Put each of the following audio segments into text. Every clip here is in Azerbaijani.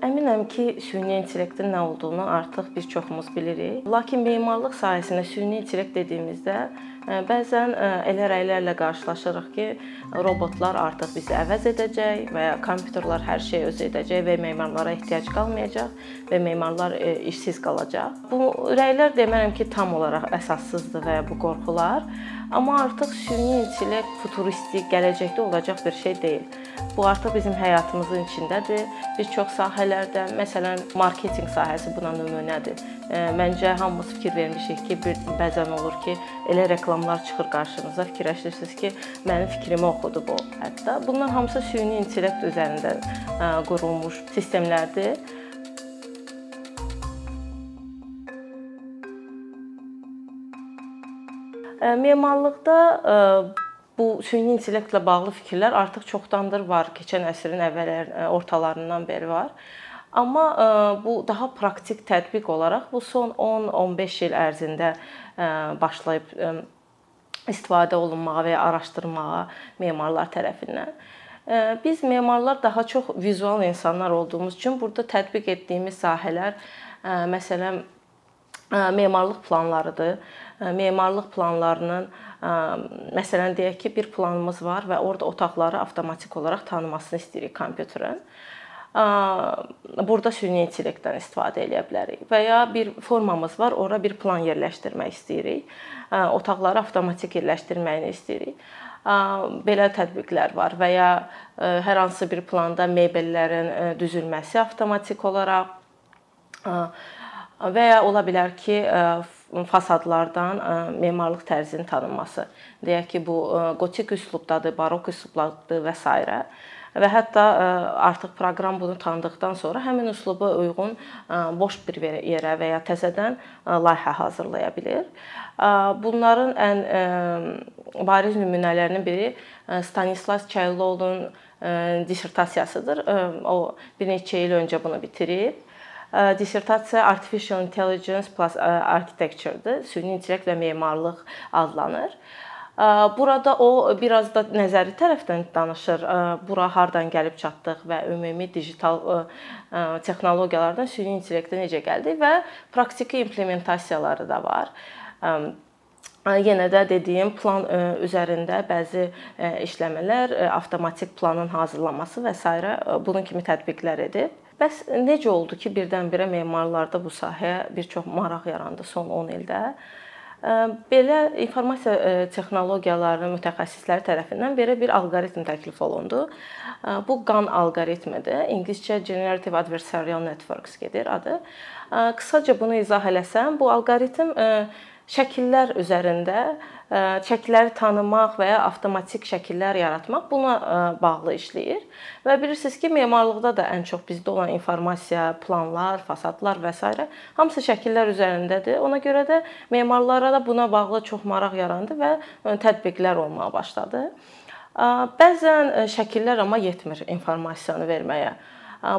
Əminəm ki, süni intellektin nə olduğunu artıq bir çoxumuz bilirik. Lakin memarlıq sahəsində süni intellekt dediyimizdə e, bəzən e, elə rəylərlə qarşılaşırıq ki, robotlar artıq bizi əvəz edəcək və ya kompüterlər hər şeyi öz edəcək və memarlara ehtiyac qalmayacaq və memarlar e, işsiz qalacaq. Bu rəylər demərəm ki, tam olaraq əsassızdır və ya bu qorxular, amma artıq süni intellekt futuristik, gələcəkdə olacaq bir şey deyil. Bu artıq bizim həyatımızın içindədir. Bir çox sahələrdə, məsələn, marketinq sahəsi buna nümunədir. Məncə hamımız fikir vermişik ki, bir bəzən olur ki, elə reklamlar çıxır qarşınıza, fikirləşirsiniz ki, mənim fikrimi oxudu bu. Hətta bunlar hamısı süni intellekt üzərində qurulmuş sistemlərdir. Memarlıqda bu süni intellektlə bağlı fikirlər artıq çoxdandır var. Keçən əsrin əvvəllər e, ortalarından bəri var. Amma bu daha praktik tətbiq olaraq bu son 10-15 il ərzində başlayıb istifadə olunmağa və ya araşdırılmağa memarlar tərəfindən. Biz memarlar daha çox vizual insanlar olduğumuz üçün burada tətbiq etdiyimiz sahələr məsələn memarlıq planlarıdır. Memarlıq planlarının məsələn deyək ki, bir planımız var və orada otaqları avtomatik olaraq tanımasını istəyirik kompüterin. Burada süni intellektdən istifadə edə bilərik və ya bir formamız var, ora bir plan yerləşdirmək istəyirik. Otaqları avtomatik yerləşdirməyini istəyirik. Belə tətbiqlər var və ya hər hansı bir planda mebellərin düzülməsi avtomatik olaraq və ya ola bilər ki, fasadlardan memarlıq tərzinin tanınması. Deyək ki, bu gotik üslubdadır, barok üslubdadır və s. və hətta artıq proqram bunu tanıdıqdan sonra həmin üsluba uyğun boş bir yerə və ya təzədən layihə hazırlaya bilər. Bunların ən bariz nümunələrinin biri Stanislas Çaylıoğlu'nun dissertasiyasıdır. O bir neçə il öncə bunu bitirib dissertasiya Artificial Intelligence plus Architecture-dır. Süni intellekt və memarlıq adlanır. Burada o biraz da nəzəri tərəfdən danışır. Bura hardan gəlib çatdıq və ümumi digital texnologiyalardan süni intellektə necə gəldik və praktiki implementasiyaları da var. Yenə də dediyim plan üzərində bəzi işləmələr, avtomatik planın hazırlanması və s. bunun kimi tətbiqlər edib. Bəs necə oldu ki, birdən-birə memarlarda bu sahəyə bir çox maraq yarandı son 10 ildə? Belə informasiya texnologiyalarının mütəxəssisləri tərəfindən belə bir alqoritm təklif olundu. Bu GAN alqoritmidir. İngiliscə Generative Adversarial Networks gedir adı. Qısaca bunu izah eləsəm, bu alqoritm şəkillər üzərində şəkilləri tanımaq və ya avtomatik şəkillər yaratmaq buna bağlı işləyir. Və bilirsiniz ki, memarlıqda da ən çox bizdə olan informasiya, planlar, fasadlar və s. hamısı şəkillər üzərindədir. Ona görə də memarlara da buna bağlı çox maraq yarandı və tətbiqlər olmağa başladı. Bəzən şəkillər amma yetmir informasiyanı verməyə.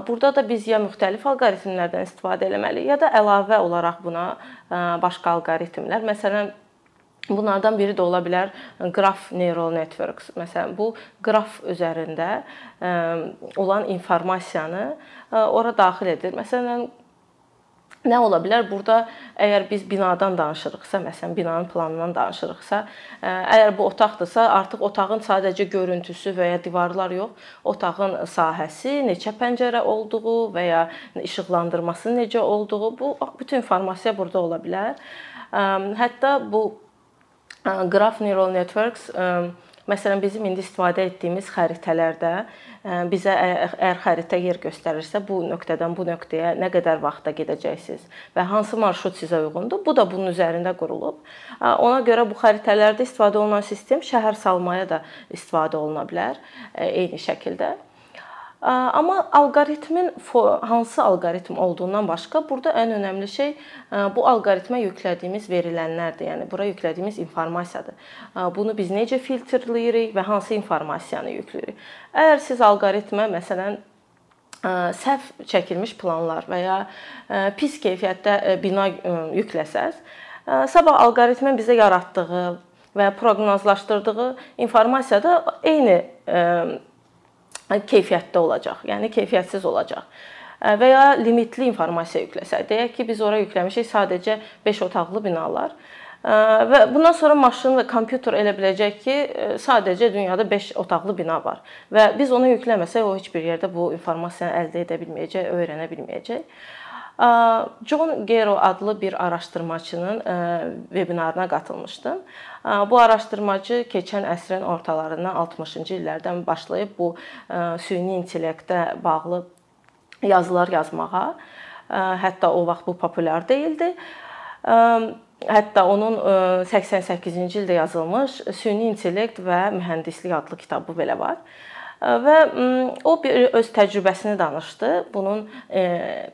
Burada da biz ya müxtəlif alqoritmlərdən istifadə etməliyik, ya da əlavə olaraq buna başqa alqoritmlər, məsələn Bunlardan biri də ola bilər qraf neural networks. Məsələn, bu qraf üzərində olan informasiyanı ora daxil edir. Məsələn, Nə ola bilər? Burada əgər biz binadan danışırıqsa, məsələn, binanın planından danışırıqsa, əgər bu otaqdırsa, artıq otağın sadəcə görüntüsü və ya divarlar yox, otağın sahəsi, neçə pəncərə olduğu və ya işıqlandırması necə olduğu, bu bütün informasiya burada ola bilər. Hətta bu Graph Neural Networks məsələn bizim indi istifadə etdiyimiz xəritələrdə bizə əgər xəritə yer göstərirsə, bu nöqtədən bu nöqtəyə nə qədər vaxtda gedəcəksiniz və hansı marşrut sizə uyğundur, bu da bunun üzərində qurulub. Ona görə bu xəritələrdə istifadə olunan sistem şəhər salmaya da istifadə oluna bilər eyni şəkildə. Amma alqoritmin hansı alqoritm olduğundan başqa burada ən önəmli şey bu alqoritmə yüklədiyimiz verilənlərdir. Yəni bura yüklədiyimiz informasiyadır. Bunu biz necə filtrləyirik və hansı informasiyanı yükləyirik? Əgər siz alqoritmə məsələn səhv çəkilmiş planlar və ya pis keyfiyyətdə bina yükləsəz, sabah alqoritmin bizə yaratdığı və proqnozlaşdırdığı informasiya da eyni keyfiyyətdə olacaq. Yəni keyfiyyətsiz olacaq. və ya limitli informasiya yükləsək. Deyək ki, biz ora yükləmişik sadəcə 5 otaqlı binalar. Və bundan sonra maşın və kompüter elə biləcək ki, sadəcə dünyada 5 otaqlı bina var və biz onu yükləməsək o heç bir yerdə bu informasiyanı əldə edə bilməyəcək, öyrənə bilməyəcək. John Gero adlı bir araşdırmaçının vebinarına qatılmışdım. Bu araşdırmacı keçən əsrin ortalarından 60-cı illərdən başlayıb bu süni intellektə bağlı yazılar yazmağa. Hətta o vaxt bu populyar deyildi. Hətta onun 88-ci ildə yazılmış Süni intellekt və mühəndislik adlı kitabı belə var və o bir öz təcrübəsini danışdı. Bunun e,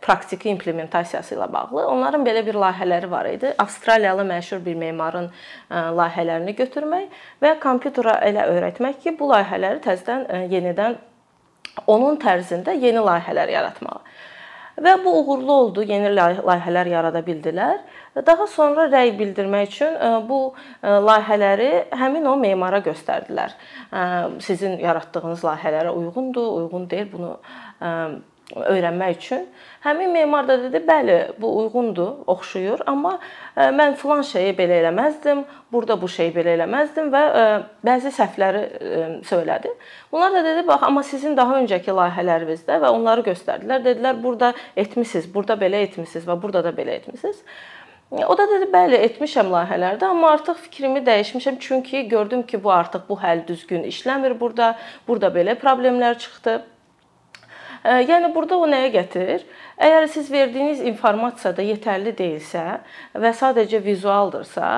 praktiki implementasiyası ilə bağlı. Onların belə bir layihələri var idi. Avstraliyalı məşhur bir memarın e, layihələrini götürmək və kompüterə elə öyrətmək ki, bu layihələri təzədən e, yenidən onun tərzində yeni layihələr yaratmağa. Və bu uğurlu oldu. Yeni layihələr yarada bildilər. Daha sonra rəy bildirmək üçün e, bu e, layihələri həmin o memara göstərdilər. E, sizin yaratdığınız layihələrə uyğundur, uyğun deyil bunu öyrənmək üçün. Həmin memar da dedi, bəli, bu uyğundur, oxşuyur, amma e, mən filan şeyi belə eləməzdim, burada bu şeyi belə eləməzdim və e, bəzi səhvləri e, söylədi. Bunlar da dedi, bax, amma sizin daha öncəki layihələrinizdə və onları göstərdilər. Dedilər, burada etmisiniz, burada belə etmisiniz və burada da belə etmisiniz. O da dedi, bəli, etmişəm layihələrdə, amma artıq fikrimi dəyişmişəm, çünki gördüm ki, bu artıq bu həll düzgün işləmir burada. Burada belə problemlər çıxdı. Yəni burada o nəyə gətirir? Əgər siz verdiyiniz informasiyada yetərli deyilsə və sadəcə vizualdırsa,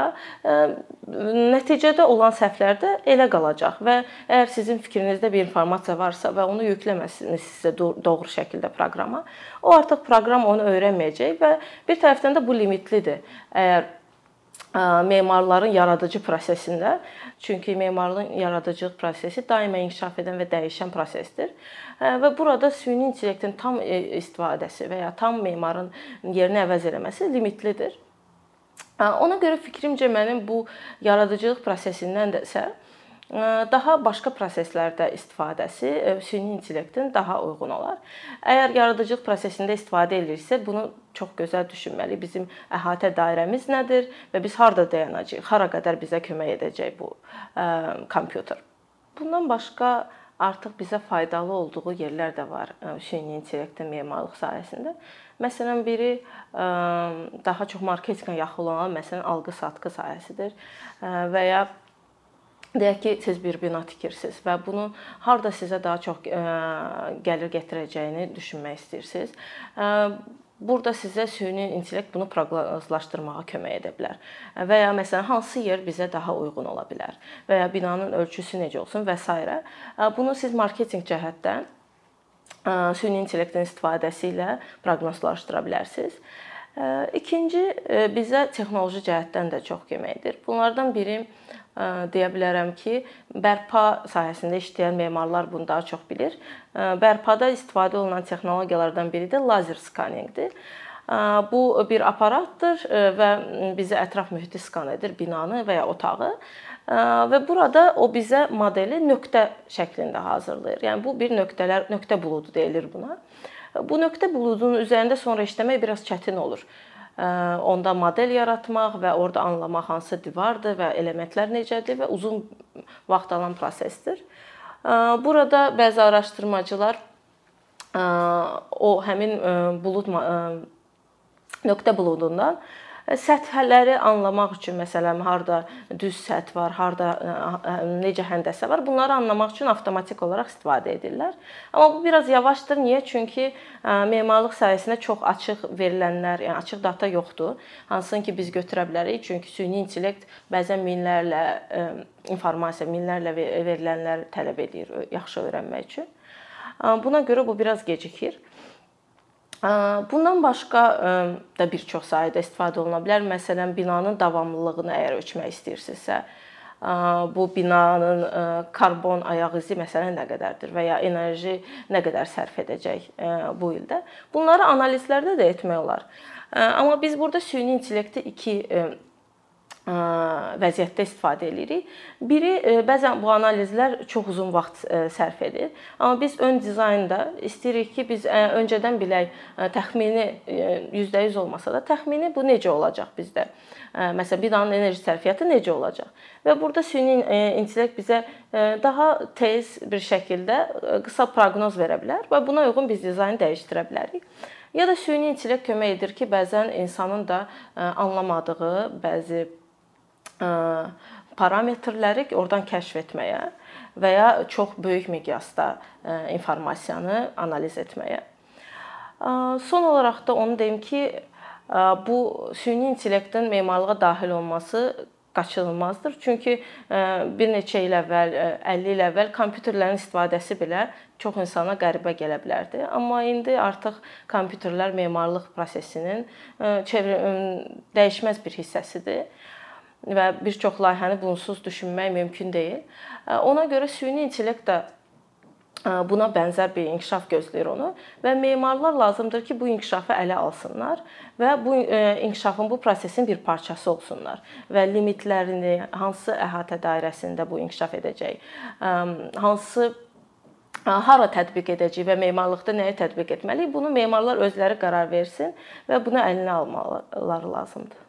nəticədə olan səhvlər də elə qalacaq və əgər sizin fikrinizdə bir informasiya varsa və onu yükləməsinizsə doğru şəkildə proqrama, o artıq proqram onu öyrənməyəcək və bir tərəfdən də bu limitlidir. Əgər memarların yaradıcı prosesində, çünki memarlığın yaradıcılıq prosesi daima inkişaf edən və dəyişən prosesdir. Və burada süni intellektin tam e, istifadəsi və ya tam memarın yerini əvəz eləməsi limitlidir. Ona görə fikrimcə mənim bu yaradıcılıq prosesindən də isə daha başqa proseslərdə istifadəsi süni intellektin daha uyğun olar. Əgər yaradıcılıq prosesində istifadə ediriksə, bunu çox gözəl düşünməli. Bizim əhatə dairəmiz nədir və biz harda dayanacağıq? Hara qədər bizə kömək edəcək bu kompüter? Bundan başqa artıq bizə faydalı olduğu yerlər də var süni intellektin memarlıq sahəsində. Məsələn, biri daha çox marketinqə yaxın olan, məsələn, alqı-satqı sahəsidir və ya deyək ki, siz bir bina tikirsiniz və bunu harda sizə daha çox gəlir gətirəcəyini düşünmək istəyirsiniz. Burada sizə süni intellekt bunu proqnozlaşdırmağa kömək edə bilər. Və ya məsələn hansı yer bizə daha uyğun ola bilər və ya binanın ölçüsü necə olsun və s. Bunu siz marketinq cəhətdən süni intellektin istifadəsi ilə proqnozlaşdıra bilərsiniz. İkinci bizə texnoloji cəhətdən də çox köməkdir. Bunlardan biri deyə bilərəm ki, bərpa sahəsində işləyən memarlar bunu daha çox bilir. Bərpada istifadə olunan texnologiyalardan biri də lazer skanninqdir. Bu bir aparatdır və bizə ətraf mühiti skan edir, binanı və ya otağı. Və burada o bizə modeli nöqtə şəklində hazırlayır. Yəni bu bir nöqtələr, nöqtə buludu deyilir buna. Bu nöqtə buludunun üzərində sonra işləmək biraz çətin olur onda model yaratmaq və orada anlamaq hansı divardır və elementlər necədir və uzun vaxt alan prosesdir. Burada bəzi araşdırmacılar o həmin bulud nöqtə buludundan səthələri anlamaq üçün məsələn harda düz səth var, harda necə həndəsə var, bunları anlamaq üçün avtomatik olaraq istifadə edirlər. Amma bu biraz yavaşdır. Niyə? Çünki memarlıq sahəsində çox açıq verilənlər, yəni açıq data yoxdur. Hansını ki biz götürə bilərik. Çünki süni intellekt bəzən minlərlə informasiya, minlərlə verilənlər tələb edir yaxşı öyrənmək üçün. Buna görə bu biraz gecikir. Bundan başqa da bir çox sahədə istifadə oluna bilər. Məsələn, binanın davamlılığını əgər ölçmək istəyirsinizsə, bu binanın karbon ayaq izi məsələn nə qədərdir və ya enerji nə qədər sərf edəcək bu ildə. Bunları analizlərdə də etmək olar. Amma biz burada süni intellekti iki vəziyyətdə istifadə edirik. Biri bəzən bu analizlər çox uzun vaxt sərf edir. Amma biz ön dizaynda istəyirik ki, biz öncədən bilək təxmini %100 olmasa da təxmini bu necə olacaq bizdə. Məsələn, binanın enerji sərfiyyatı necə olacaq? Və burada süni intellekt bizə daha tez bir şəkildə qısa proqnoz verə bilər və buna uyğun biz dizaynı dəyişdirə bilərik. Ya da süni intellekt kömək edir ki, bəzən insanın da anlamadığı bəzi parametrləri oradan kəşf etməyə və ya çox böyük miqyasda informasiyanı analiz etməyə. Son olaraq da onu deyim ki, bu süni intellektin memarlığa daxil olması qaçınılmazdır. Çünki bir neçə il əvvəl, 50 il əvvəl kompüterlərin istifadəsi belə çox insana qəribə gələ bilərdi. Amma indi artıq kompüterlər memarlıq prosesinin dəyişməz bir hissəsidir və bir çox layihəni bunsuz düşünmək mümkün deyil. Ona görə süni intellekt də buna bənzər bir inkişaf gözləyir onu və memarlar lazımdır ki, bu inkişafı ələ alsınlar və bu inkişafın bu prosesin bir parçası olsunlar və limitlərini hansı əhatə dairəsində bu inkişaf edəcək, hansı hara tətbiq edəcəyik və memarlıqda nəyi tətbiq etməliyik, bunu memarlar özləri qərar versin və bunu əlinə almaları lazımdır.